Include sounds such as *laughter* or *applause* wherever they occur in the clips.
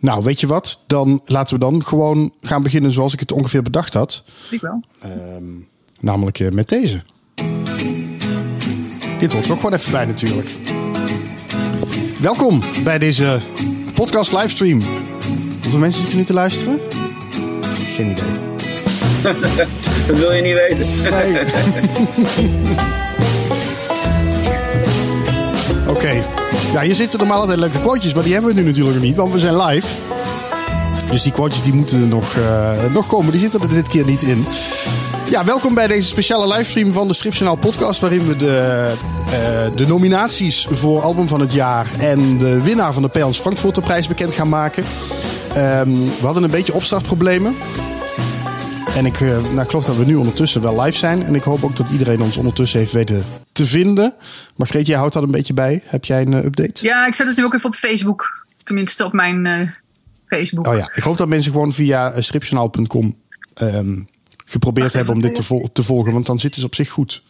Nou, weet je wat? Dan laten we dan gewoon gaan beginnen zoals ik het ongeveer bedacht had. Ik wel. Ehm, namelijk eh, met deze. Dit hoort er ook gewoon even bij natuurlijk. Welkom bij deze podcast livestream. Hoeveel mensen zitten nu te luisteren? Geen idee. *laughs* Dat wil je niet weten. Nee. *laughs* Oké. Ja, hier zitten normaal altijd leuke quotejes, maar die hebben we nu natuurlijk niet, want we zijn live. Dus die quotejes die moeten er nog, eh, nog komen. Die zitten er dit keer niet in. Ja, welkom bij deze speciale livestream van de Stripjournaal podcast... waarin we de, eh, de nominaties voor album van het jaar... en de winnaar van de Pijans Frankfurterprijs bekend gaan maken. Ehm, we hadden een beetje opstartproblemen. En ik, eh, nou, ik geloof dat we nu ondertussen wel live zijn. En ik hoop ook dat iedereen ons ondertussen heeft weten te vinden. Margreet, jij houdt dat een beetje bij. Heb jij een eh, update? Ja, ik zet het nu ook even op Facebook. Tenminste, op mijn eh, Facebook. Oh ja, ik hoop dat mensen gewoon via uh, stripjournaal.com ehm, geprobeerd hebben om dit te, vol- te volgen. Want dan zitten ze op zich goed.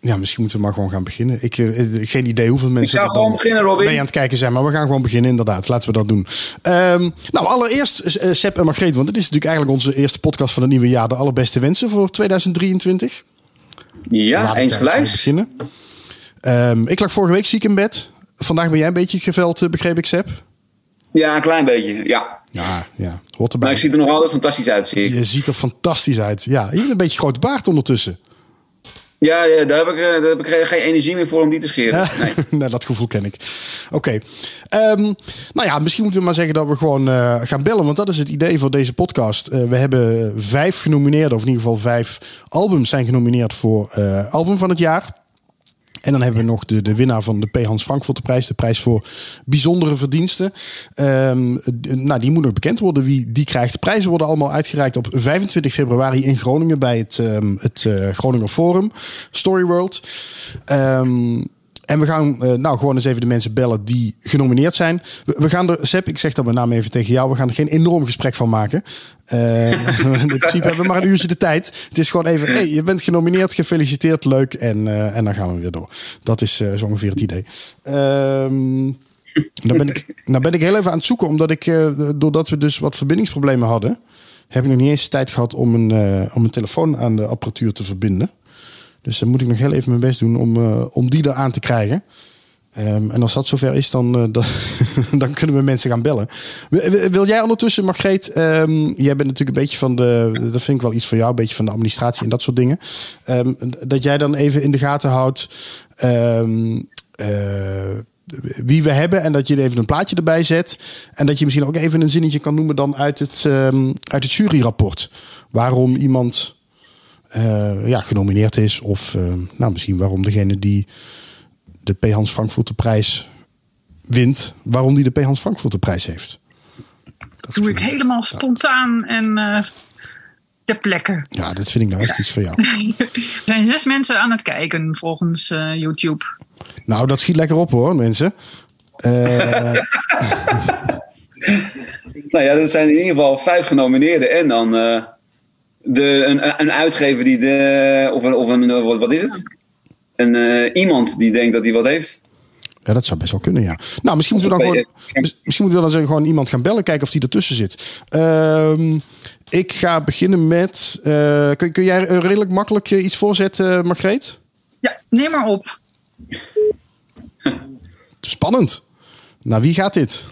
Ja, misschien moeten we maar gewoon gaan beginnen. Ik heb geen idee hoeveel mensen er dan beginnen, Robin. mee aan het kijken zijn. Maar we gaan gewoon beginnen, inderdaad. Laten we dat doen. Ehm, nou, allereerst eh, Seb en Margreet. Want dit is natuurlijk eigenlijk onze eerste podcast van het nieuwe jaar. De allerbeste wensen voor 2023. Ja, eens gelijk. beginnen. Ehm, ik lag vorige week ziek in bed. Vandaag ben jij een beetje geveld, eh, begreep ik, Seb? Ja, een klein beetje. Ja. Ja, ja. Hoort erbij. Maar ik zie er nog altijd fantastisch uit, zie ik. Je ziet er fantastisch uit. Ja, je hebt een beetje grote baard ondertussen. Ja, ja daar, heb ik, eh, daar heb ik geen energie meer voor om die te scheren. Nee. *laughs* nou, dat gevoel ken ik. Oké. Ehm, nou ja, misschien moeten we maar zeggen dat we gewoon eh, gaan bellen. Want dat is het idee voor deze podcast. Eh, we hebben vijf genomineerden, of in ieder geval vijf albums zijn genomineerd voor eh, album van het jaar. En dan hebben we nog de, de winnaar van de P. Hans Frankfurterprijs. De prijs voor bijzondere verdiensten. D- nou, die moet nog bekend worden wie die krijgt. De prijzen worden allemaal uitgereikt op 25 februari in Groningen. Bij het, ehm, het eh, Groninger Forum. Storyworld. Ehm en we gaan eh, nou gewoon eens even de mensen bellen die genomineerd zijn. We, we gaan er, Sepp, ik zeg dat met name even tegen jou. We gaan er geen enorm gesprek van maken. Eh, *laughs* in principe hebben we maar een uurtje de tijd. Het is gewoon even, hey, je bent genomineerd, gefeliciteerd, leuk. En, eh, en dan gaan we weer door. Dat is zo ongeveer het idee. Ehm dan, ben ik, nou ben ik heel even aan het zoeken, omdat ik, doordat we dus wat verbindingsproblemen hadden, heb ik nog niet eens tijd gehad om een, om een telefoon aan de apparatuur te verbinden. Dus dan moet ik nog heel even mijn best doen om, eh, om die eraan te krijgen. Ehm, en als dat zover is, dan, eh, *laughs* dan, dan kunnen we mensen gaan bellen. Wil- jij ondertussen, Margreet, ehm, jij bent natuurlijk een beetje van de, dat vind ik wel iets voor jou, een beetje van de administratie en dat soort dingen. Ehm, dat jij dan even in de gaten houdt eh, wie we hebben en dat je even een plaatje erbij zet. En dat je misschien ook even een zinnetje kan noemen dan uit het, uit het juryrapport. Waarom iemand eh, ja, genomineerd is. Of eh, nou, misschien waarom degene die de P. Hans Frankfurter prijs wint. Waarom die de P. Hans Frankfurter prijs heeft. Dat Doe ik helemaal spontaan en eh ter plekke. Ja, dat vind ik nou echt iets voor jou. Er *laughs* zijn zes mensen aan het kijken volgens eh, YouTube. Nou, dat schiet lekker op hoor, mensen. Eh, *laughs* *laughs* Nou ja, dat zijn in ieder geval vijf genomineerden. En dan eh, de, een, een uitgever die de. Of een. Of een eh, wat, wat is het? Een, eh, iemand die denkt dat hij wat heeft. ja, dat zou best wel kunnen, ja. Nou, misschien moeten we dan gewoon, mis- misschien moeten we dan zeggen, gewoon iemand gaan bellen, kijken of die ertussen zit. Ehm, ik ga beginnen met. eh, kun, kun jij eh, redelijk makkelijk eh, iets voorzetten, Margreet? Ja, neem maar op. Spannend. Nou, wie gaat dit?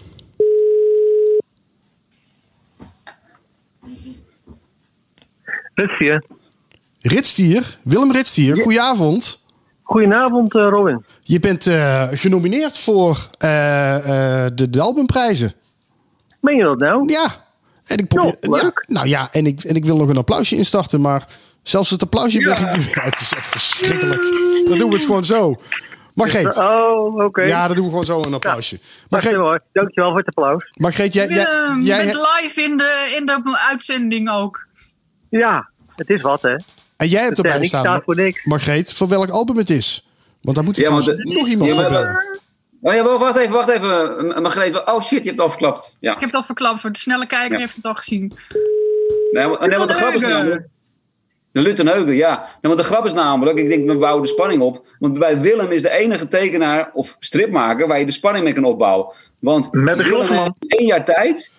Rutsie, Ritstier, Willem Ritstier, goedenavond. Goedenavond eh, Robin. Je bent eh, genomineerd voor eh, eh, de, de albumprijzen. Meen je dat nou? Ja. En ik probeer, Jo, leuk. Ja, nou ja, en ik, en ik wil nog een applausje instarten, maar zelfs het applausje Ja. ik. Ja, *laughs* het is echt verschrikkelijk. Dan doen we het gewoon zo. Margreet. Oh, oké. Ja, dan doen we gewoon zo een applausje. Margreet, Dankjewel, dankjewel voor het applaus. Margreet jij, jij, Willem, jij, je bent live in de, in de uitzending ook. Ja, het is wat hè. en jij hebt De erbij staan, voor niks. Margreet, voor welk album het is. Want daar moet ik Ja, want trouwens de- nog iemand ja, voor maar- bellen. Oh ja, wacht even, wacht even. Margreet, oh shit, je hebt het al verklapt. Ja. Ik heb het al verklapt, voor de snelle kijker Ja. heeft het al gezien. Nee, want de grap is namelijk... De Lutenheugen, ja. Nee, want de grap is namelijk, ik denk, we bouwen de spanning op. Want bij Willem is de enige tekenaar of stripmaker waar je de spanning mee kan opbouwen. Want Met de Willem heeft één jaar tijd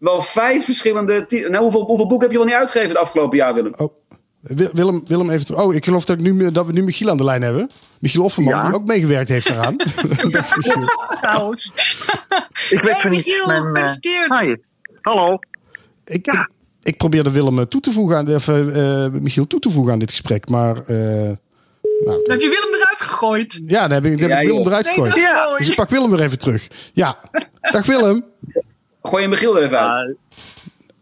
wel vijf verschillende... Nou, hoeveel, hoeveel boeken heb je wel niet uitgegeven het afgelopen jaar, Willem? Oh, Wil- Willem, Willem even terug. Oh, ik geloof dat, ik nu, dat we nu Michiel aan de lijn hebben. Michiel Offerman, Ja. die ook meegewerkt heeft eraan. *laughs* Trouwens. *laughs* Ik weet Hey. Michiel, Mijn, eh, gefeliciteerd. hi. Hallo. Ik, Ja. ik, ik probeerde Willem eh, toe te voegen aan, of, eh, Michiel toe te voegen aan dit gesprek, maar eh, nou, heb je Willem eruit gegooid. ja, dan heb ik, dan heb Ja, ik Willem joh. eruit gegooid. Dus ik pak Willem weer even terug. Ja, dag Willem. *laughs* Gooi je Michiel er even uit.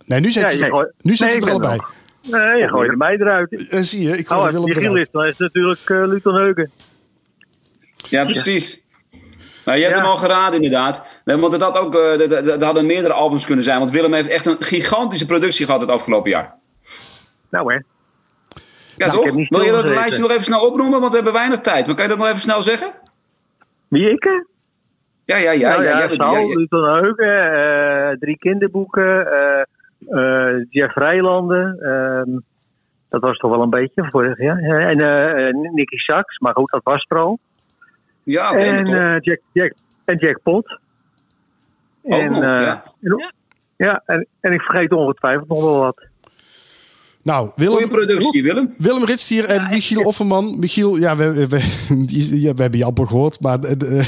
Nee, nu zit Ja, gooit- nu zit Nee, er ben allebei. nee, je gooit er mij eruit. Eh, zie je, ik gooi Oh, Willem Michiel eruit. is, dan is natuurlijk eh Luton Heugen. Ja, precies. Nou, je hebt Ja. hem al geraden, inderdaad. Want het had ook, eh, dat- dat- dat hadden meerdere albums kunnen zijn. Want Willem heeft echt een gigantische productie gehad het afgelopen jaar. Nou hè. Ja, Nou, toch? Wil je dat lijstje nog even snel opnoemen? Want we hebben weinig tijd. Maar kan je dat nog even snel zeggen? Wie ik? Ja, ja, ja. nou ja, ja, jij bent- Saul, ja, ja. Luton Heugen, eh, drie kinderboeken, eh, eh, Jeff Rijlanden. ehm, dat was toch wel een beetje vorig jaar. Ja, En eh, eh, Nicky Sachs, maar goed, dat was er al. Ja, en, eh, Jack, Jack, en Jack Pot. Ook en, nog, eh, ja. en- ja, en, en ik vergeet ongetwijfeld nog wel wat. Nou, Goeie Willem, productie, Willem. Willem Ritstier en Ja, Michiel. Offerman. Michiel, ja, we, we, die- ja, we hebben je amper gehoord, maar eh, *laughs*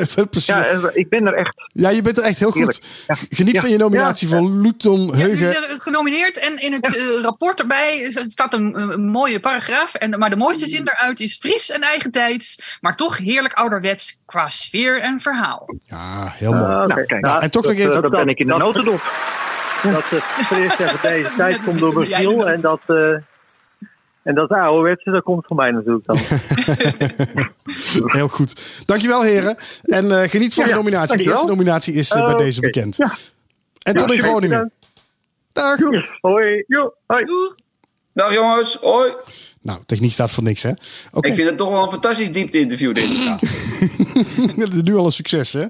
eh, precies. Ja, Ja, en ik ben er echt. je bent er echt heel Heerlijk. goed. Ja. Geniet Ja. van je nominatie Ja. voor Luton Ja, Heugen. genomineerd en in het eh, rapport erbij staat een, een mooie paragraaf. En, maar de mooiste zin eruit is fris en eigentijds, maar toch heerlijk ouderwets qua sfeer en verhaal. Ja, heel mooi. Nou, Nou, en toch nog dat, even- eh, Dan ben ik in de notendop. Dat het fris en van deze tijd komt door Michiel. bent En dat, eh en dat ouderwetse, dat komt van mij natuurlijk dan. *laughs* Heel goed. Dankjewel, heren. En eh, geniet van de Ja, nominatie. De eerste nominatie is eh, bij deze bekend. Ja. En tot in Ja, Groningen. Dag. Hoi. Joe, hoi. Doeg! Dag jongens, hoi. Nou, techniek staat voor niks, hè? Oké, Ik vind het toch wel een fantastisch diepte interview dit. *laughs* is nu al een succes, hè?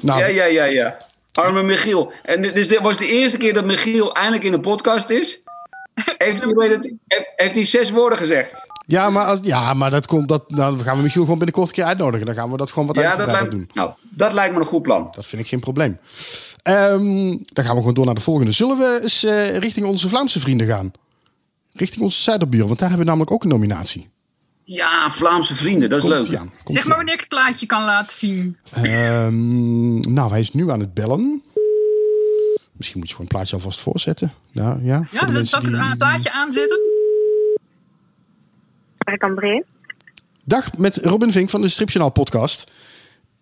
Nou, Ja, ja, ja, ja. Arme Michiel. En dit, dus dit was de eerste keer dat Michiel eindelijk in de podcast is. Heeft hij, het, heeft, heeft hij zes woorden gezegd? Ja, maar, als, ja, maar dat komt, dat, dan gaan we Michiel gewoon binnenkort een keer uitnodigen. Dan gaan we dat gewoon wat Ja, dat lijkt, doen. nou, dat lijkt me een goed plan. Dat vind ik geen probleem. Ehm, dan gaan we gewoon door naar de volgende. Zullen we eens eh, richting onze Vlaamse vrienden gaan? Richting onze Zuiderbuur, want daar hebben we namelijk ook een nominatie. Ja, Vlaamse vrienden, dat is leuk. Zeg maar wanneer ik het plaatje kan laten zien. Ehm, nou, hij is nu aan het bellen. Misschien moet je gewoon een plaatje alvast voorzetten. Nou, ja, voor Ja, de dan zal ik die- het plaatje aanzetten. Cambré. Dag, met Robin Vink van de Stripjournaal podcast.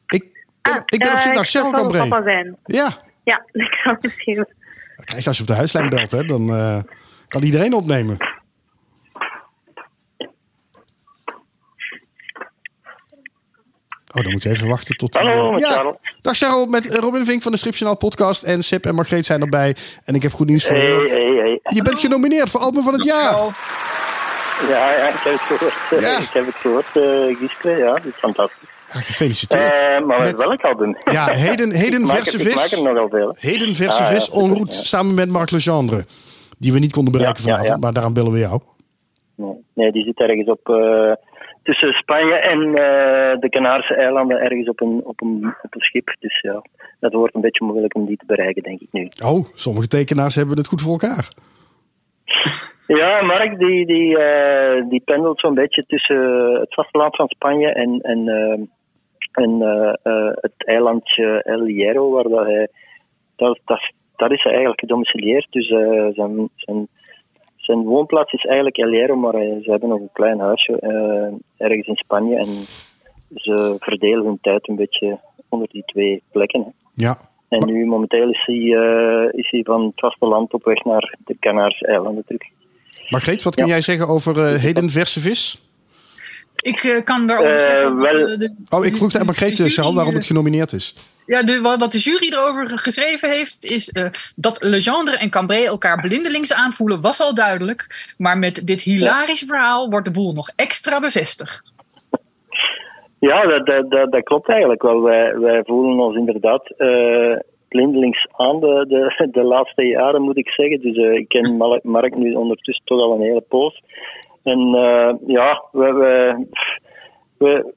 Ik ben, ik ben op zoek naar Cheryl Ah, eh, papa Cambré. Ja, Ja, *laughs* ik zou misschien... dat krijg je als je op de huislijn belt. Hè, dan eh, kan iedereen opnemen. Oh, dan moet je even wachten tot... Hallo, met ja. Charles. Dag Cheryl, met Robin Vink van de Stripjournaal podcast. En Sip en Margreet zijn erbij. En ik heb goed nieuws voor je. Hey, hey, hey. Je bent genomineerd voor album van het jaar. Ja, ja, ik heb het gehoord. Eh, Ja. Ik heb het gehoord, uh, Giske. Ja, dat is fantastisch. Ja, gefeliciteerd. Eh, maar met Met- welk album? Ja, heden, *laughs* heden verse er, Ik maak vis. er nogal veel. Heden verse Ah, ja, vis super, en route. ja. Samen met Marc Legendre. Die we niet konden bereiken vanavond. ja. Maar daarom bellen we jou. Nee, Nee, die zit ergens op... eh, tussen Spanje en eh, de Canarische eilanden ergens op een, op, een, op een schip. Dus ja, dat wordt een beetje moeilijk om die te bereiken, denk ik nu. Oh, sommige tekenaars hebben het goed voor elkaar. *laughs* Ja, Mark die, die, eh, die pendelt zo'n beetje tussen het vasteland van Spanje en, en, eh, en het eilandje El Hierro, waar dat hij. Dat, dat, dat is hij eigenlijk gedomicileerd. Dus zijn, zijn, zijn woonplaats is eigenlijk El Hierro, maar eh, ze hebben nog een klein huisje eh, ergens in Spanje. En ze verdelen hun tijd een beetje onder die twee plekken. Hè. Ja. En nu momenteel is hij, eh, is hij van het vasteland op weg naar de Canarische eilanden terug. Margreet, wat kun jij zeggen over eh, heden verse vis? Ik eh, kan daarover Eh, zeggen... wel- de- de- Oh, ik vroeg de- aan eh, Charles, waarom het genomineerd is. Ja, de, wat de jury erover ge- geschreven heeft, is eh, dat Legendre en Cambrai elkaar blindelings aanvoelen, was al duidelijk. Maar met dit hilarische verhaal wordt de boel nog extra bevestigd. Ja, dat, dat, dat, dat klopt eigenlijk wel. Wij, wij voelen ons inderdaad eh blindelings aan de, de, de laatste jaren, moet ik zeggen. Dus eh, ik ken Mark, Mark nu ondertussen toch al een hele poos. En eh, ja, we, we, we,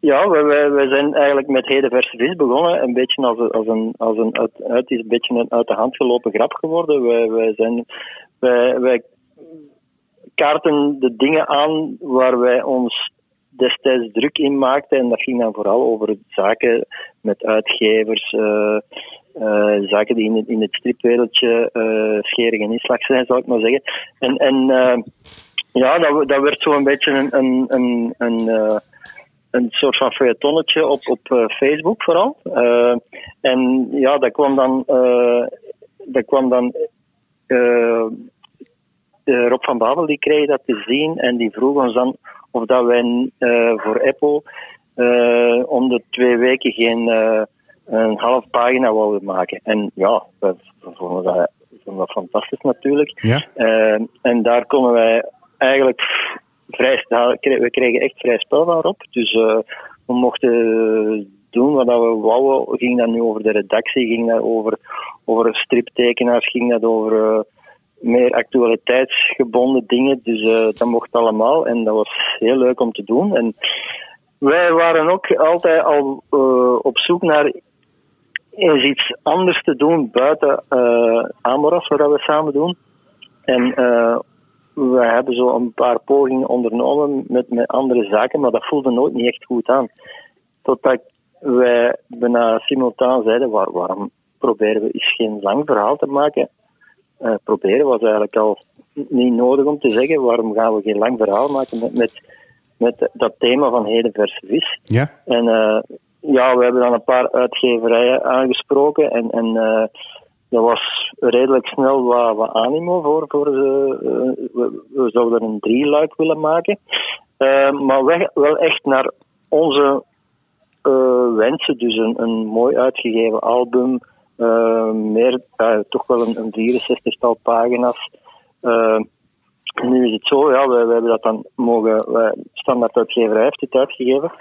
ja, wij, wij zijn eigenlijk met Heden Verse Vis begonnen. Een beetje als, een- als een, als een, uit, een beetje een uit de hand gelopen grap geworden. Wij, wij, zijn, wij, kaarten de dingen aan waar wij ons destijds druk in maakten. En dat ging dan vooral over zaken met uitgevers, eh, eh, zaken die in het, in het stripwereldje schering en inslag zijn, zou ik maar zeggen. En, en ja, dat, dat werd zo een beetje een, een, een, een, eh, een soort van feuilletonnetje op, op eh, Facebook vooral. Eh, en ja, dat kwam dan, dat kwam dan Rob van Babel die kreeg dat te zien en die vroeg ons dan of dat wij voor Apple om de twee weken geen een half pagina wouden maken. En ja, we vonden dat, we vonden dat fantastisch natuurlijk. Ja? En daar konden wij eigenlijk vrij, we kregen echt vrij spel van Rob. Dus eh, we mochten doen wat we wouden. Ging dat nu over de redactie, ging dat over, over striptekenaars, ging dat over eh, meer actualiteitsgebonden dingen. Dus eh, dat mocht allemaal en dat was heel leuk om te doen. En wij waren ook altijd al op zoek naar iets anders te doen buiten uh, wat we samen doen. En we hebben zo een paar pogingen ondernomen met, met andere zaken, maar dat voelde nooit niet echt goed aan. Totdat wij bijna simultaan zeiden, waar, waarom proberen we eens geen lang verhaal te maken? Uh, proberen was eigenlijk al niet nodig om te zeggen, waarom gaan we geen lang verhaal maken met, met, met dat thema van heden versus vis. Ja? En uh, ja, we hebben dan een paar uitgeverijen aangesproken en, en uh, er was redelijk snel wat, animo voor. voor uh, we, we, zouden een drieluik willen maken. Uh, maar we, wel echt naar onze uh, wensen. Dus een, een mooi uitgegeven album. Meer, toch wel een, een 64-tal pagina's. Nu is het zo, ja, we, hebben dat dan mogen. Wij, standaard uitgeverij heeft het uitgegeven.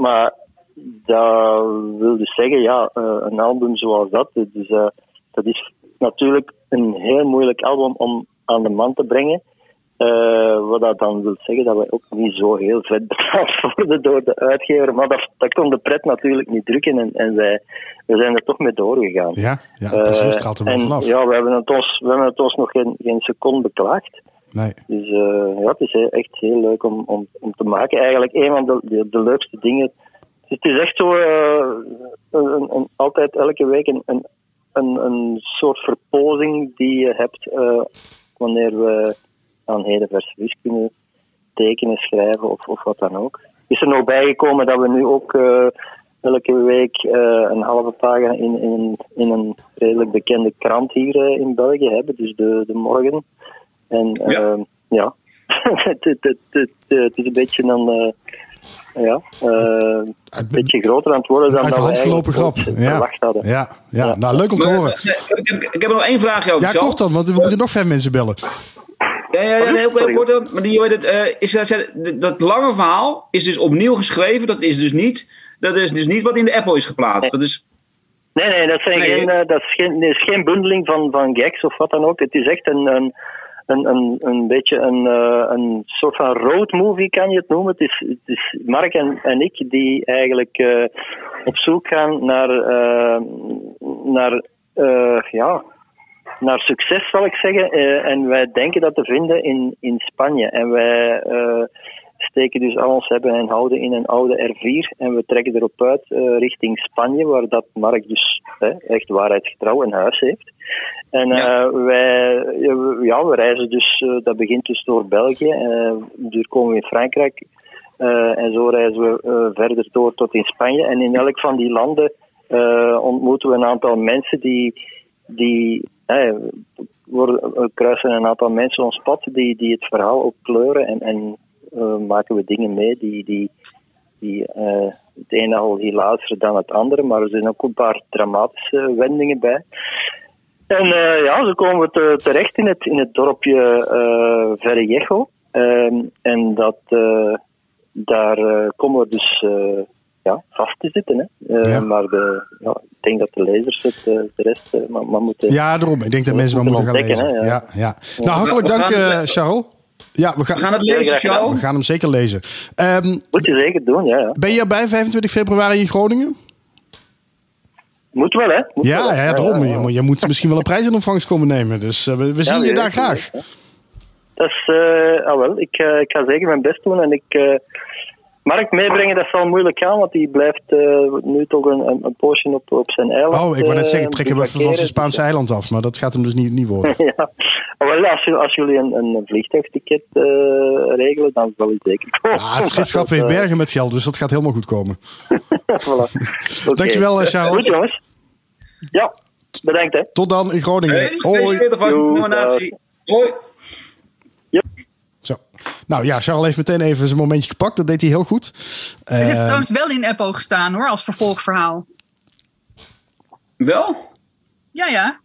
maar dat wil dus zeggen, ja, uh, een album zoals dat, dus, uh, dat is natuurlijk een heel moeilijk album om aan de man te brengen. Uh, wat dat dan wil zeggen dat wij ook niet zo heel vet betaald *laughs* worden door de uitgever. Maar dat, dat kon de pret natuurlijk niet drukken en, en wij, we zijn er toch mee doorgegaan. Ja, ja precies, straalt er wel en, vanaf. Ja, we hebben het ons, we hebben het ons nog geen, geen seconde beklaagd. Nee. Dus ja, het is echt heel leuk om, om, om te maken. Eigenlijk een van de, de, de leukste dingen het is echt zo, uh, een, een, altijd elke week een, een, een, soort verpozing die je hebt uh, wanneer we aan heden vers kunnen tekenen, schrijven of, of wat dan ook. Is er nog bijgekomen dat we nu ook uh, elke week een halve pagina in, in, in, een redelijk bekende krant hier in België hebben, dus de, de Morgen. En ja, ja. *laughs* het, het, het, het, is een beetje een ja, uh, een beetje groter aan het worden dan we eigenlijk grap. ja. verwacht hadden. Ja, ja. ja. nou leuk om te maar, horen. Ik heb, ik heb nog één vraagje over. Ja, kort dan, want we moeten nog vijf mensen bellen. Ja, ja, ja heel, heel kort dan. Maar die, dat, uh, is dat, dat lange verhaal is dus opnieuw geschreven. Dat is dus niet, dat is dus niet wat in de Apple is geplaatst. Nee. Dat is, nee, nee, dat, zijn Nee, geen, uh, dat is, geen, dat is geen bundeling van, van gags of wat dan ook. Het is echt een, een, een, een, een beetje een, uh, een soort van road movie kan je het noemen. Het is, Mark en, en ik die eigenlijk uh, op zoek gaan naar, uh, naar, ja, naar succes, zal ik zeggen. en wij denken dat te vinden in, in Spanje. En wij steken dus al ons hebben en houden in een oude R4 en we trekken erop uit richting Spanje, waar dat Mark dus echt waarheidsgetrouw een huis heeft. En ja. Uh, wij, ja, we reizen dus, uh, dat begint dus door België, dus komen we in Frankrijk en zo reizen we verder door tot in Spanje. En in elk van die landen ontmoeten we een aantal mensen die, die worden, kruisen een aantal mensen ons pad die, die het verhaal ook kleuren en, en maken we dingen mee die, die, die het ene al hilarischer dan het andere, maar er zijn ook een paar dramatische wendingen bij. En uh, ja, zo komen we te, terecht in het, in het dorpje uh, Verrejejo. Uh, en dat, uh, daar komen we dus ja, vast te zitten. Hè. Ja. Maar de, ja, ik denk dat de lezers het de rest maar, maar moeten. Ja, daarom. Ik denk dat mensen wel moeten gaan lezen. Hè, ja. Ja, ja. Nou, hartelijk dank, Charles. Ja, we gaan, We gaan het lezen, we gaan hem zeker lezen. Ehm, Moet je zeker doen, ja. ja. ben je erbij 25 februari in Groningen? Moet wel, hè? Moet Ja, wel. ja, daarom. Je, moet- je moet misschien wel een prijs in ontvangst komen nemen. Dus eh, we, we zien Ja, je daar graag. Dat is, eh, ah wel, ik, eh, ik ga zeker mijn best doen en ik... Mark meebrengen, dat zal moeilijk gaan, want die blijft eh, nu toch een, een, een poosje op, op zijn eiland. Oh, ik wou net eh, zeggen, trek hem even van zijn bivakeren. Spaanse eiland af. Maar dat gaat hem dus niet, niet worden. *laughs* ja. Wel, als, jullie- als jullie een, een vliegtuigticket eh, regelen, dan zal het zeker komen. Ja, het *laughs* schipschap heeft bergen met geld, dus dat gaat helemaal goed komen. *laughs* voilà. Dankjewel, Charles. Goed, jongens. Ja, bedankt, hè. Tot dan in Groningen. Hey, Hoi. nominatie. Hoi. Nou ja, Charles heeft meteen even zijn momentje gepakt. Dat deed hij heel goed. Het heeft Eh, trouwens wel in Eppo gestaan hoor, als vervolgverhaal. Wel? Ja, ja.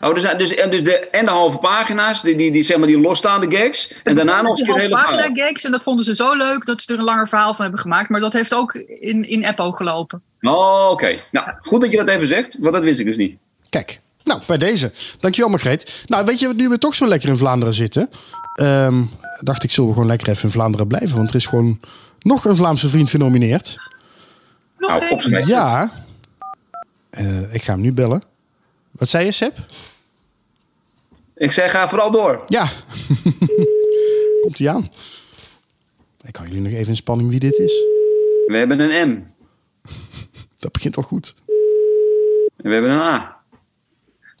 Oh, dus, dus, en dus de, en de halve pagina's, die, die, die, zeg maar die losstaande gags. En daarna nog een hele pagina verhaal. gags en dat vonden ze zo leuk dat ze er een langer verhaal van hebben gemaakt. Maar dat heeft ook in, in Eppo gelopen. Oh, oké. Nou, goed dat je dat even zegt, want dat wist ik dus niet. Kijk, nou, bij deze. Dankjewel, Margreet. Nou, weet je, nu we toch zo lekker in Vlaanderen zitten... ehm, dacht ik, zullen we gewoon lekker even in Vlaanderen blijven. Want er is gewoon nog een Vlaamse vriend genomineerd. Nou, opschrijven. Ja. Eh, ik ga hem nu bellen. Wat zei je, Seb? Ik zeg, ga vooral door. Ja. *laughs* Komt hij aan. Ik hou jullie nog even in spanning wie dit is. We hebben een M. *laughs* Dat begint al goed. En we hebben een A.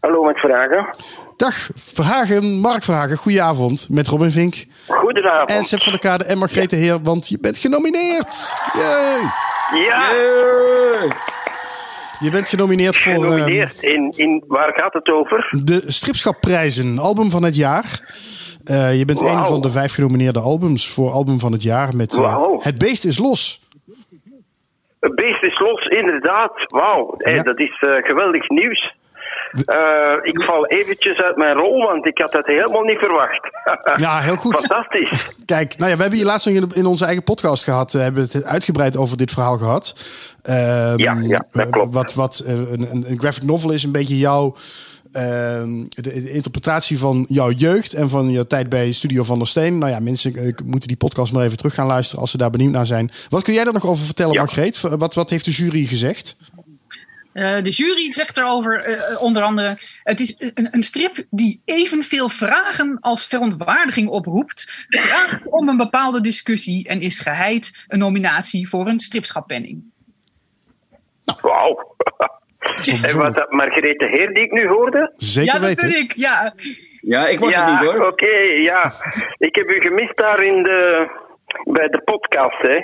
Hallo, met vragen. Dag, Verhagen, Mark Verhagen. Goedenavond met Robin Vink. Goedenavond. En Seb van der Kade en Margreet de Heer, want je bent genomineerd. Yay. Ja. Je bent genomineerd voor ehm, genomineerd. In, in, waar gaat het over? de Stripschapprijzen, album van het jaar. Eh, je bent een van de vijf genomineerde albums voor album van het jaar met eh, Wauw. Het Beest is Los. Het beest is los, inderdaad. Wauw, Hey, Ja. dat is eh, geweldig nieuws. Eh, ik val eventjes uit mijn rol, want ik had dat helemaal niet verwacht. *laughs* Ja, heel goed. Fantastisch. Kijk, nou ja, we hebben hier laatst nog in, onze eigen podcast gehad. eh, hebben we het uitgebreid over dit verhaal gehad. Ehm, Ja, ja, dat eh, klopt. Wat, wat een, een, graphic novel is een beetje jouw... ehm, de, de interpretatie van jouw jeugd en van je tijd bij Studio van der Steen. Nou ja, mensen moeten die podcast maar even terug gaan luisteren als ze daar benieuwd naar zijn. Wat kun jij daar nog over vertellen, Ja. Margreet? Wat, wat heeft de jury gezegd? Eh, de jury zegt erover eh, onder andere: het is een, een strip die evenveel vragen als verontwaardiging oproept. Vraagt om een bepaalde discussie en is geheid een nominatie voor een stripschappenning. Wauw. *laughs* En wat dat Margarethe Heer die ik nu hoorde? Zeker ja, dat weten. ben ik. Ja. Ja, ik was ja, het niet hoor. oké, ja. Ik heb u gemist daar in de, bij de podcast, hè.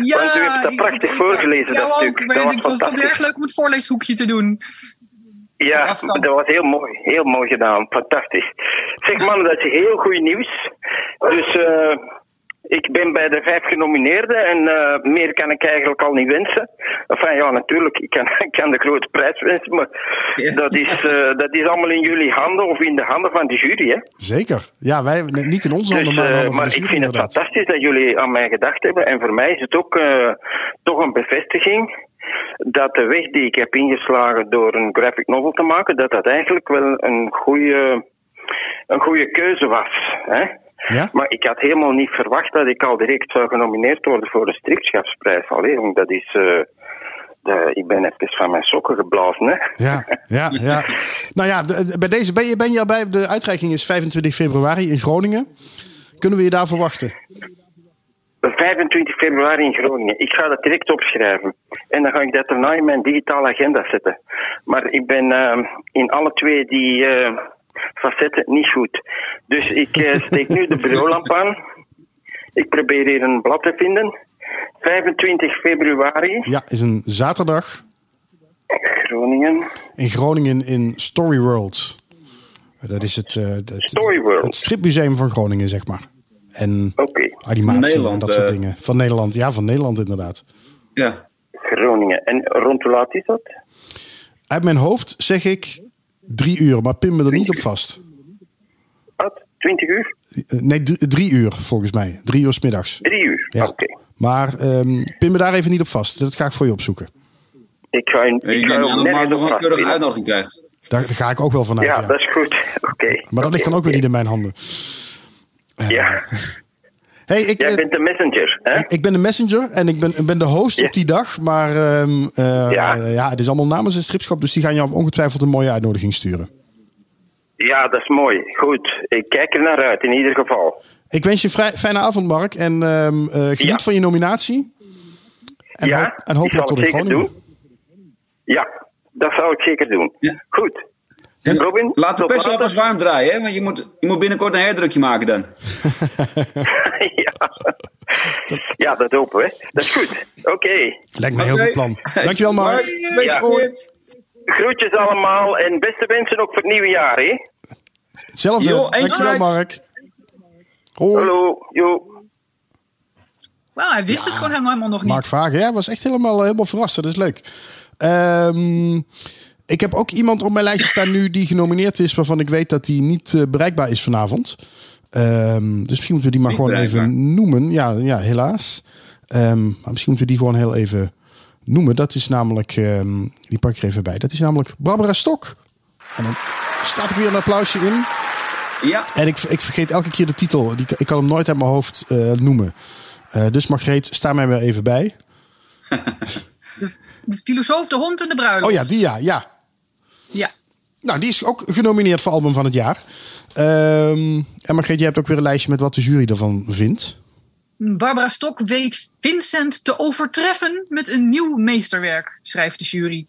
Ja, Want u hebt dat prachtig ik- voorgelezen, dat stuk. Dat was ik vond het erg leuk om het voorleeshoekje te doen. Ja, dat was heel mooi. Heel mooi gedaan. Fantastisch. Zeg man, dat is heel goed nieuws. Dus eh, ik ben bij de vijf genomineerden en eh, meer kan ik eigenlijk al niet wensen. Enfin ja, natuurlijk, ik kan, *laughs* ik kan de grote prijs wensen, maar Ja. dat, is, eh, dat is allemaal in jullie handen of in de handen van de jury. Hè? Zeker. Ja, wij, niet in onze handen, Dus, maar in de eh, handen van maar de ik jury vind het inderdaad. fantastisch dat jullie aan mij gedacht hebben. En voor mij is het ook toch een bevestiging dat de weg die ik heb ingeslagen door een graphic novel te maken, dat dat eigenlijk wel een goede, een goede keuze was. Hè? Ja? Maar ik had helemaal niet verwacht dat ik al direct zou genomineerd worden voor de stripschapsprijs. Allee, jong, dat is... eh, de- ik ben even van mijn sokken geblazen, hè. Ja, ja, *laughs* ja. Nou ja, de- bij deze ben je, ben je erbij. De uitreiking is 25 februari in Groningen. Kunnen we je daar verwachten? 25 februari in Groningen. Ik ga dat direct opschrijven. En dan ga ik dat daarna in mijn digitale agenda zetten. Maar ik ben eh, in alle twee die eh, facetten niet goed. Dus ik eh, steek nu de bureaulamp aan. Ik probeer hier een blad te vinden. 25 februari, Ja, is een zaterdag Groningen. in Groningen in Story World. Dat is het, eh, het, Story World. het stripmuseum van Groningen, zeg maar. En Oké, animatie en Nederland, dat soort eh. dingen. Van Nederland, ja, van Nederland inderdaad. Ja. Groningen. En rond hoe laat is dat? Uit mijn hoofd zeg ik drie uur, maar pin me er niet op vast. Wat? 20 uur? Eh, Nee, drie, drie uur volgens mij. Drie uur 's middags. 3 uur? Ja. Oké. Maar ehm, pin me daar even niet op vast. Dat ga ik voor je opzoeken. Ik ga, in, Ik ga nergens nog een uitnodiging krijgt. Daar, daar ga ik ook wel vanuit. Ja, Ja, dat is goed. *laughs* Oké. Maar dat ligt dan ook weer niet in mijn handen. Ja, Hey, ik, jij eh, bent de messenger, hè? ik, ik ben de messenger en ik ben, ik ben de host Ja. op die dag. Maar ehm, eh, Ja. ja, het is allemaal namens het stripschap. Dus die gaan jou ongetwijfeld een mooie uitnodiging sturen. Ja, dat is mooi. Goed. Ik kijk er naar uit, in ieder geval. Ik wens je een vrij, fijne avond, Mark. En ehm, eh, geniet Ja. van je nominatie. En, ja, hoop, en hopelijk tot Groningen. doen. Ja, dat zal ik zeker doen. Ja. Goed. En Robin? Laat de pers warm draaien, hè? Want je moet, je moet binnenkort een herdrukje maken dan. *laughs* *laughs* ja. ja, dat hopen we. Dat is goed. Oké. Lijkt me een heel goed plan. Dankjewel, Mark. Ja. goed. Groetjes allemaal en beste wensen ook voor het nieuwe jaar, hè? Hetzelfde. Jo, Dankjewel. Mark. Hoi. Hallo. Jo. Nou, hij wist het gewoon helemaal nog niet. Mark Vragen. Ja, was echt helemaal, helemaal verrast. Dat is leuk. Ehm, ik heb ook iemand op mijn lijstje staan nu die genomineerd is... waarvan ik weet dat hij niet eh, bereikbaar is vanavond. Ehm, dus misschien moeten we die maar gewoon even noemen. Ja, ja helaas. Ehm, maar misschien moeten we die gewoon heel even noemen. Dat is namelijk... ehm, die pak ik er even bij. Dat is namelijk Barbara Stok. En dan staat ik weer een applausje in. Ja, En ik, ik vergeet elke keer de titel. Die, ik kan hem nooit uit mijn hoofd eh, noemen. Eh, dus Margreet, sta mij weer even bij. *laughs* De filosoof, de hond en de bruiloft. Oh ja, die ja, ja. Ja. Nou, die is ook genomineerd voor album van het jaar. Ehm, en Margreet, jij hebt ook weer een lijstje met wat de jury ervan vindt. Barbara Stok weet Vincent te overtreffen met een nieuw meesterwerk, schrijft de jury.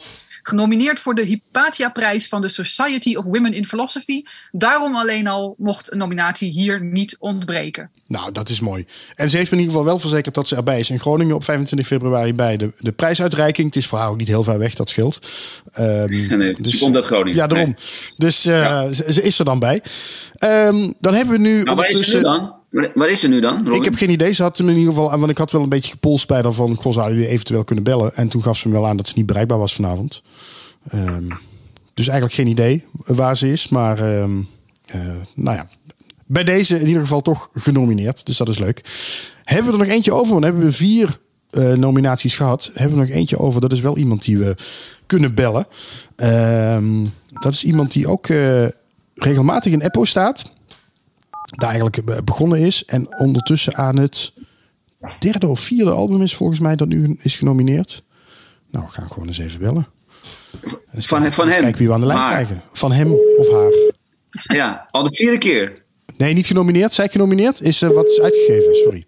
Genomineerd voor de Hypatia-prijs van de Society of Women in Philosophy. Daarom alleen al mocht een nominatie hier niet ontbreken. Nou, dat is mooi. En ze heeft me in ieder geval wel verzekerd dat ze erbij is in Groningen op 25 februari bij de, de prijsuitreiking. Het is voor haar ook niet heel ver weg, dat scheelt. Ehm, nee, ze komt uit Groningen. Ja, daarom. Nee. Dus eh, ze, ze is er dan bij. Ehm, dan hebben we nu Nou, waar is ze nu dan? Waar- is ze nu dan, Robin? Ik heb geen idee. Ze had hem in ieder geval, want ik had wel een beetje gepolst bij haar van, goh, zou u eventueel kunnen bellen? En toen gaf ze me wel aan dat ze niet bereikbaar was vanavond. Ehm, dus eigenlijk geen idee waar ze is, maar ehm, eh, nou ja, bij deze in ieder geval toch genomineerd. Dus dat is leuk. Hebben we er nog eentje over? Want dan hebben we vier eh, nominaties gehad. Hebben we er nog eentje over? Dat is wel iemand die we kunnen bellen. Dat is iemand die ook eh, regelmatig in Eppo staat daar eigenlijk be- begonnen is. En ondertussen aan het derde of vierde album is volgens mij dat nu is genomineerd. Nou, we gaan gewoon eens even bellen. Eens Van- kijken- van eens hem. kijken wie we aan de lijn krijgen. Van hem of haar. Ja, al de vierde keer. Nee, niet genomineerd. Zij genomineerd is eh, wat is uitgegeven. Sorry.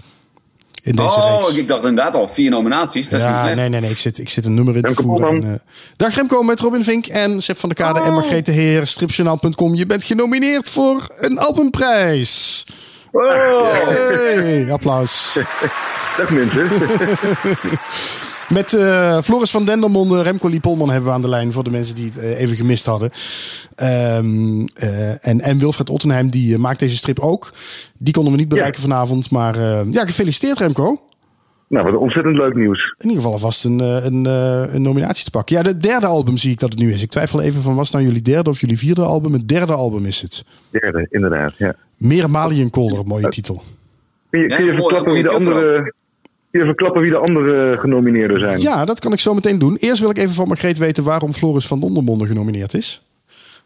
In deze oh, reeks. ik dacht inderdaad al vier nominaties. Dat is niet Ja, slecht. nee, nee, nee. Ik zit, ik zit een nummer in te voeren. En, eh, dag Remco met Robin Vink en Seb van der Kade en Margreet de Heer. Stripjournaal.com. Je bent genomineerd voor een albumprijs. Oh, Hey, applaus. *laughs* Dag mensen. *laughs* Met eh, Floris van Dendermonde, Remco Liepolman hebben we aan de lijn voor de mensen die het eh, even gemist hadden. Ehm, eh, en, en Wilfred Ottenheim, die maakt deze strip ook. Die konden we niet bereiken vanavond. Maar eh, ja, gefeliciteerd Remco. nou, wat ontzettend leuk nieuws. In ieder geval alvast een, eh, een, eh, een nominatie te pakken. Ja, de derde album zie ik dat het nu is. Ik twijfel even van was het nou jullie derde of jullie vierde album. Het derde album is het. Derde, inderdaad. Ja. Meer Maliënkolder, mooie titel. Kun je, kun je verklappen wie de andere... Kun je verklappen wie de andere genomineerden zijn? Ja, dat kan ik zo meteen doen. Eerst wil ik even van Margreet weten waarom Floris van Dondermonde genomineerd is.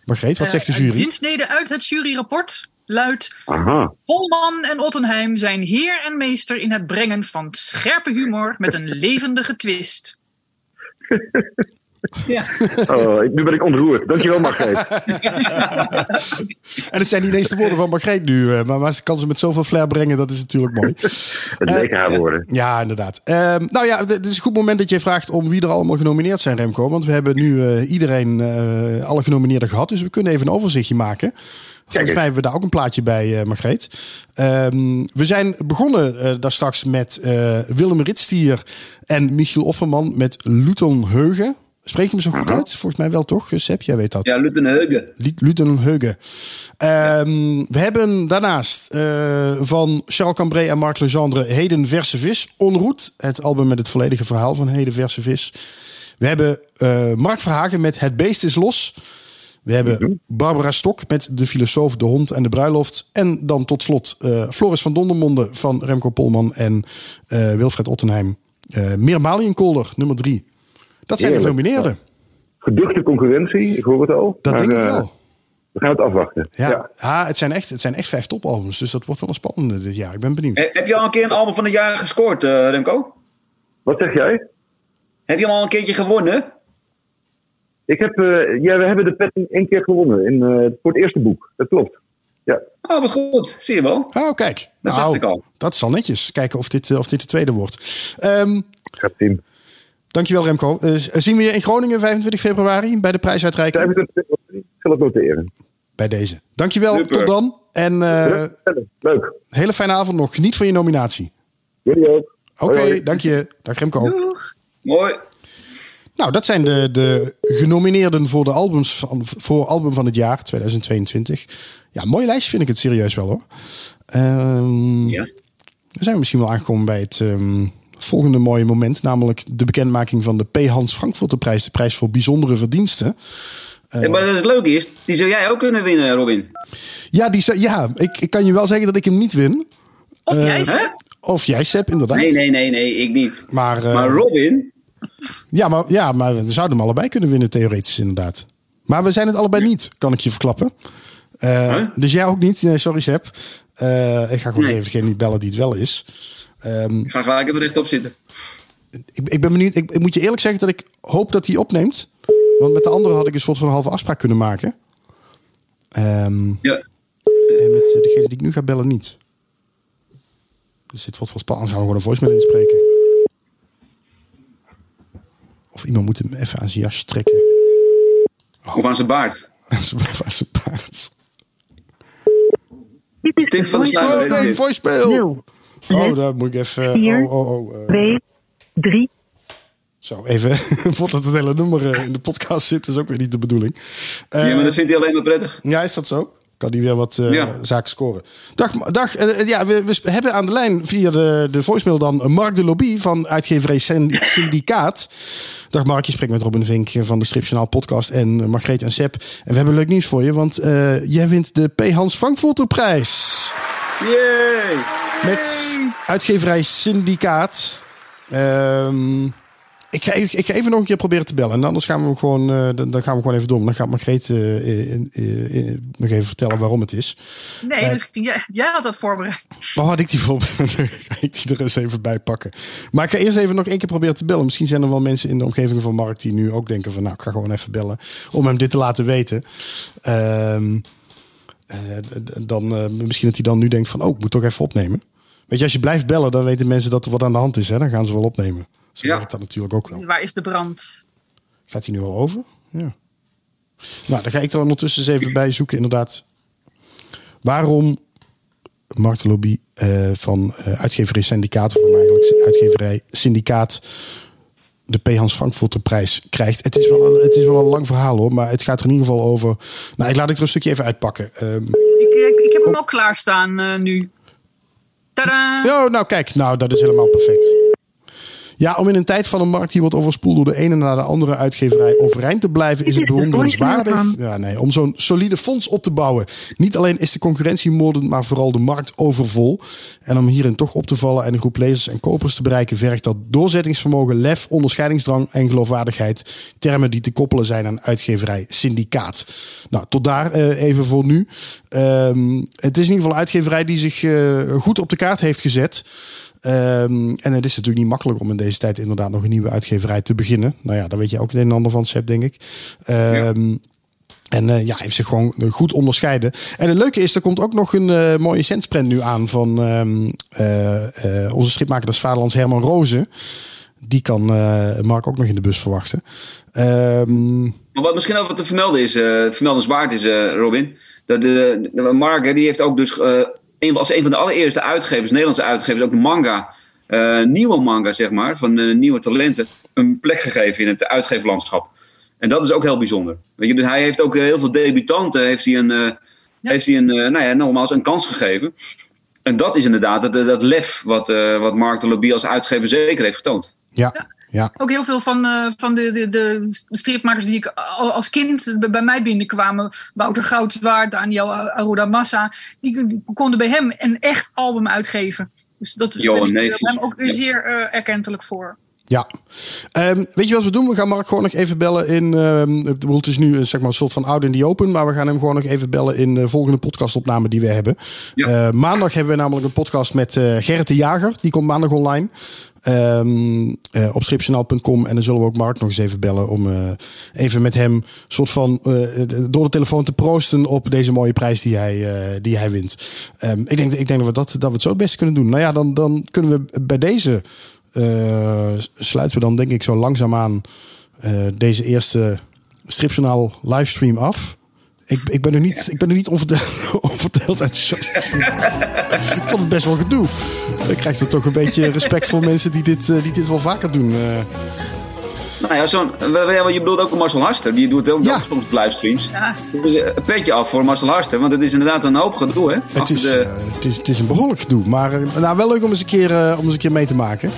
Margreet, wat zegt de Eh, jury? zinsnede uit het juryrapport luidt... Aha. Polman en Ottenheim zijn heer en meester in het brengen van scherpe humor met een levendige twist. *laughs* ja. Oh, ik- nu ben ik ontroerd. Dankjewel, Margreet. *laughs* En het zijn niet eens de woorden van Margreet nu, eh, maar, maar ze kan ze met zoveel flair brengen, dat is natuurlijk mooi. *laughs* Het leken haar woorden. Ja, inderdaad. Ehm, nou ja, het is een goed moment dat je vraagt om wie er allemaal genomineerd zijn, Remco. Want we hebben nu eh, iedereen, eh, alle genomineerden gehad, dus we kunnen even een overzichtje maken. Volgens mij hebben we daar ook een plaatje bij, eh Margreet. Ehm, we zijn begonnen eh, daar straks met eh, Willem Ritstier en Michiel Offerman met Luton Heugen. Spreek je hem zo goed uit? Volgens mij wel toch, Seb? Jij weet dat. ja, Lutenheugen. Lutenheugen. Ehm, we hebben daarnaast eh, van Charles Cambrai en Marc Legendre Heden Verse Vis. Onroet, het album met het volledige verhaal van Heden Verse Vis. We hebben eh, Mark Verhagen met Het Beest is Los. We hebben Barbara Stok met De Filosoof, De Hond en de Bruiloft. En dan tot slot eh, Floris van Dondermonde van Remco Polman en Wilfred Ottenheim. Eh Meer nummer drie. Dat zijn de genomineerden. Geduchte concurrentie, ik hoor het al. Dat Maar, denk ik eh, wel. We gaan het afwachten. Ja, Ja. Ah, het, zijn echt, het zijn echt vijf topalbums. Dus dat wordt wel een spannende dit jaar. Ik ben benieuwd. Eh, Heb je al een keer een album van het jaar gescoord, eh, Remco? Wat zeg jij? Heb je hem al een keertje gewonnen? Ik heb, eh, ja, we hebben de pet één keer gewonnen in, eh, voor het eerste boek. Dat klopt. Ja. Oh, wat goed. Zie je wel. Oh, kijk. Dat nou, dacht ik al. dat is al netjes. Kijken of dit, of dit de tweede wordt. Ehm, Gaat zien. Dankjewel Remco. Eh, zien we je in Groningen 25 februari bij de prijsuitreiking? 25 februari. Ik zal het noteren. Bij deze. Dankjewel. Super. Tot dan. En eh, Leuk. hele fijne avond nog. Geniet van je nominatie. Jullie ook. Oké, hoi. dank je. Dag Remco. Doeg. Mooi. Nou, dat zijn de, de genomineerden voor de albums van, voor album van het jaar 2022. Ja, mooi lijstje vind ik het serieus wel hoor. Ehm, Ja. Dan zijn we misschien wel aangekomen bij het ehm, volgende mooie moment. Namelijk de bekendmaking van de P. Hans Frankfurterprijs. De prijs voor bijzondere verdiensten. Ja, maar dat het leuke is, die zou jij ook kunnen winnen, Robin. Ja, die, ze- ja ik, ik kan je wel zeggen dat ik hem niet win. Of Eh, jij Hè? zegt, Of jij, Sepp, inderdaad. Nee, nee, nee, nee, ik niet. Maar, eh, Maar Robin, ja, maar, ja, maar we zouden hem allebei kunnen winnen, theoretisch inderdaad. Maar we zijn het allebei niet, kan ik je verklappen. Eh, Huh? Dus jij ook niet. Nee, sorry, Sepp. Eh, ik ga gewoon Nee. even die bellen die het wel is. Ehm, ik ga gelijk even rechtop zitten. ik, ik ben benieuwd. Ik, ik moet je eerlijk zeggen dat ik hoop dat hij opneemt. Want met de andere had ik een soort van halve afspraak kunnen maken. Ehm, Ja. en met eh, degene die ik nu ga bellen niet. Dus dit wordt wel spannend. Gaan we gewoon een voicemail inspreken. Of iemand moet hem even aan zijn jasje trekken. Of aan zijn baard. *laughs* Aan zijn aan zijn paard. Dit is Tip van de Oh nee, voicemail. 0, Oh, daar moet ik even... Vier. Oh, oh, oh. eh, 2, 3. Zo, even *laughs* voordat het hele nummer eh, in de podcast zit, is ook weer niet de bedoeling. Eh, Ja, maar dat vindt hij alleen maar prettig. Ja, is dat zo? Kan die weer wat eh, Ja. zaken scoren. Dag, dag ja, we, we hebben aan de lijn via de, de voicemail dan Mark de Lobby van uitgeverij Syn- Syndicaat. Dag Mark, je spreekt met Robin Vink van de Stripjournaal podcast en Margreet en Sepp. En we hebben leuk nieuws voor je, want eh, jij wint de P. Hans Frankfurter prijs. Yay! Met uitgeverij Syndicaat. Ehm, ik, ga, ik ga even nog een keer proberen te bellen. En anders gaan we hem gewoon, eh, dan, dan gaan we gewoon even door. Dan gaat Margreet eh, in- in- in- nog even vertellen waarom het is. nee, Eh. ging- jij, jij had dat voorbereid. Waar had ik die voor? *laughs* Dan ga ik die er eens even bij pakken. Maar ik ga eerst even nog één keer proberen te bellen. Misschien zijn er wel mensen in de omgeving van Mark die nu ook denken van... nou, ik ga gewoon even bellen om hem dit te laten weten. Ehm, eh, dan, eh, misschien dat hij dan nu denkt van... oh, ik moet toch even opnemen. Weet je, als je blijft bellen, dan weten mensen dat er wat aan de hand is. Hè? Dan gaan ze wel opnemen. Zo Ja. werkt dat natuurlijk ook wel. Waar is de brand? Gaat hij nu al over? Ja. Nou, dan ga ik er ondertussen eens even bij zoeken, inderdaad. Waarom Mark de Lobby eh, van eh, uitgeverij Syndicaat, of eigenlijk uitgeverij Syndicaat, de P. Hans Frankfurter prijs krijgt. Het is, wel een, het is wel een lang verhaal hoor, maar het gaat er in ieder geval over. Nou, ik laat het er een stukje even uitpakken. Ehm, Ik, ik, ik heb hem al klaarstaan eh, nu. Tadaa! Oh, nou kijk, nou dat is helemaal perfect. Ja, om in een tijd van een markt die wordt overspoeld door de ene na de andere uitgeverij overeind te blijven, is het *laughs* bewonderenswaardig. Ja, nee, om zo'n solide fonds op te bouwen. Niet alleen is de concurrentie moordend, maar vooral de markt overvol. En om hierin toch op te vallen en een groep lezers en kopers te bereiken, vergt dat doorzettingsvermogen, lef, onderscheidingsdrang en geloofwaardigheid. Termen die te koppelen zijn aan uitgeverij syndicaat. Nou, tot daar eh, even voor nu. Ehm, het is in ieder geval een uitgeverij die zich eh, goed op de kaart heeft gezet. Ehm, en het is natuurlijk niet makkelijk om in deze tijd inderdaad nog een nieuwe uitgeverij te beginnen. Nou ja, daar weet je ook het een en ander van, Seb, denk ik. Ehm, En eh, ja, heeft zich gewoon goed onderscheiden. En het leuke is, er komt ook nog een eh, mooie centsprint nu aan van ehm, eh, onze stripmaker des Vaderlands Herman Rozen. Die kan Mark ook nog in de bus verwachten. Maar wat misschien ook wat te vermelden is, vermeldenswaard is, Robin. Dat de, de Mark, die heeft ook dus een, als een van de allereerste uitgevers, Nederlandse uitgevers, ook de manga, eh, nieuwe manga zeg maar, van eh, nieuwe talenten, een plek gegeven in het uitgeverlandschap. En dat is ook heel bijzonder. Weet je, dus hij heeft ook eh, heel veel debutanten, heeft hij een, eh, heeft hij een, eh, nou ja, nogmaals, een kans gegeven. En dat is inderdaad dat, dat lef wat, eh, wat Mark de Lobby als uitgever zeker heeft getoond. ja, ja. Ook heel veel van, eh, van de, de, de stripmakers die ik al als kind bij mij binnenkwamen. Wouter Goudzwaard, Daniel Aruda Massa. Die, die konden bij hem een echt album uitgeven. Dus dat Johan ben ik Neefjes. hem ook Ja. zeer eh, erkentelijk voor. Ja. Ehm, weet je wat we doen? We gaan Mark gewoon nog even bellen in... bedoel, het is nu een, zeg maar, een soort van out in the open. Maar we gaan hem gewoon nog even bellen in de volgende podcastopname die we hebben. Ja. Eh, maandag hebben we namelijk een podcast met eh Gerrit de Jager. Die komt maandag online. Ehm, eh, op stripjournaal.com. En dan zullen we ook Mark nog eens even bellen om eh, even met hem soort van eh, door de telefoon te proosten op deze mooie prijs die hij, eh, die hij wint. Ik, denk, ik denk dat we, dat, dat we het zo het beste kunnen doen. Nou ja, dan, dan kunnen we bij deze eh, sluiten we dan denk ik zo langzaamaan eh deze eerste stripjournaal livestream af. Ik, ik ben er niet, ik ben er niet onverdeeld, *laughs* onverdeeld enthousiast. ik vond het best wel gedoe. Ik krijg er toch een beetje respect voor mensen die dit, eh, die dit wel vaker doen. Nou ja, zo'n, je bedoelt ook een Marcel Harster. Die doet ook, Ja. ook soms livestreams. Ja. Dus eh, een petje af voor Marcel Harster. Want het is inderdaad een hoop gedoe, hè? Het Achter is, de- eh, het, is, het is een behoorlijk gedoe. Maar eh, nou, wel leuk om eens een keer, eh, om eens een keer mee te maken.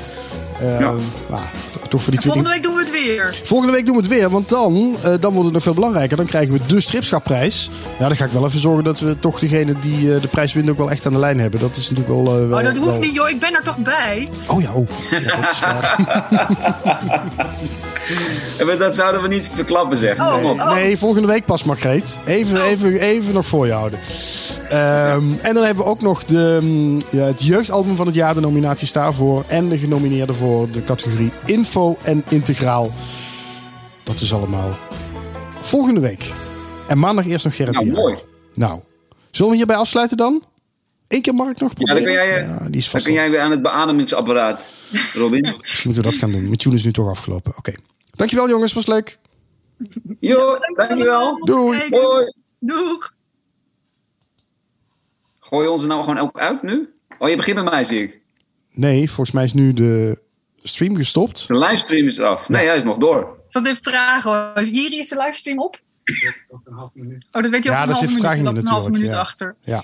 Eh, Ja. nou, toch voor die twee Volgende dingen. week doen we het weer. Volgende week doen we het weer, want dan, eh, dan wordt het nog veel belangrijker. Dan krijgen we de stripschapprijs. Ja, dan ga ik wel even zorgen dat we toch degene die eh, de prijs wint ook wel echt aan de lijn hebben. Dat is natuurlijk wel... eh, wel Oh, dat hoeft wel- niet, joh. Ik ben er toch bij. Oh ja, oh. Ja, dat is waar. *laughs* Dat zouden we niet verklappen, zeg. Oh, Kom op. oh. Nee, volgende week pas, Margreet. Even, even, even nog voor je houden. Ehm, en dan hebben we ook nog de, mm, ja, het jeugdalbum van het jaar, de nominaties daarvoor. En de genomineerden voor de categorie Info en Integraal. Dat is allemaal volgende week. En maandag eerst nog Gerrit Nou, mooi. Nou, zullen we hierbij afsluiten dan? Eén keer Mark nog Ja, dan kun jij, eh, Ja, die is Dan kun jij weer aan het beademingsapparaat, Robin. *laughs* Misschien moeten we dat gaan doen. Mijn tune is nu toch afgelopen. Oké. Dankjewel jongens, was leuk. Jo, dankjewel. Doei. Hey, Hoi. Doeg. Gooi je ons er nou gewoon ook uit nu? Oh, je begint met mij, zie ik. Nee, volgens mij is nu de stream gestopt. De livestream is eraf. Nee, hij is nog door. Ik zat even vragen hoor. Hier is de livestream op? Oh, dat weet je ook Ja, een daar halve zit minuut. vertraging Er in loopt een natuurlijk, minuut ja. achter. Ja.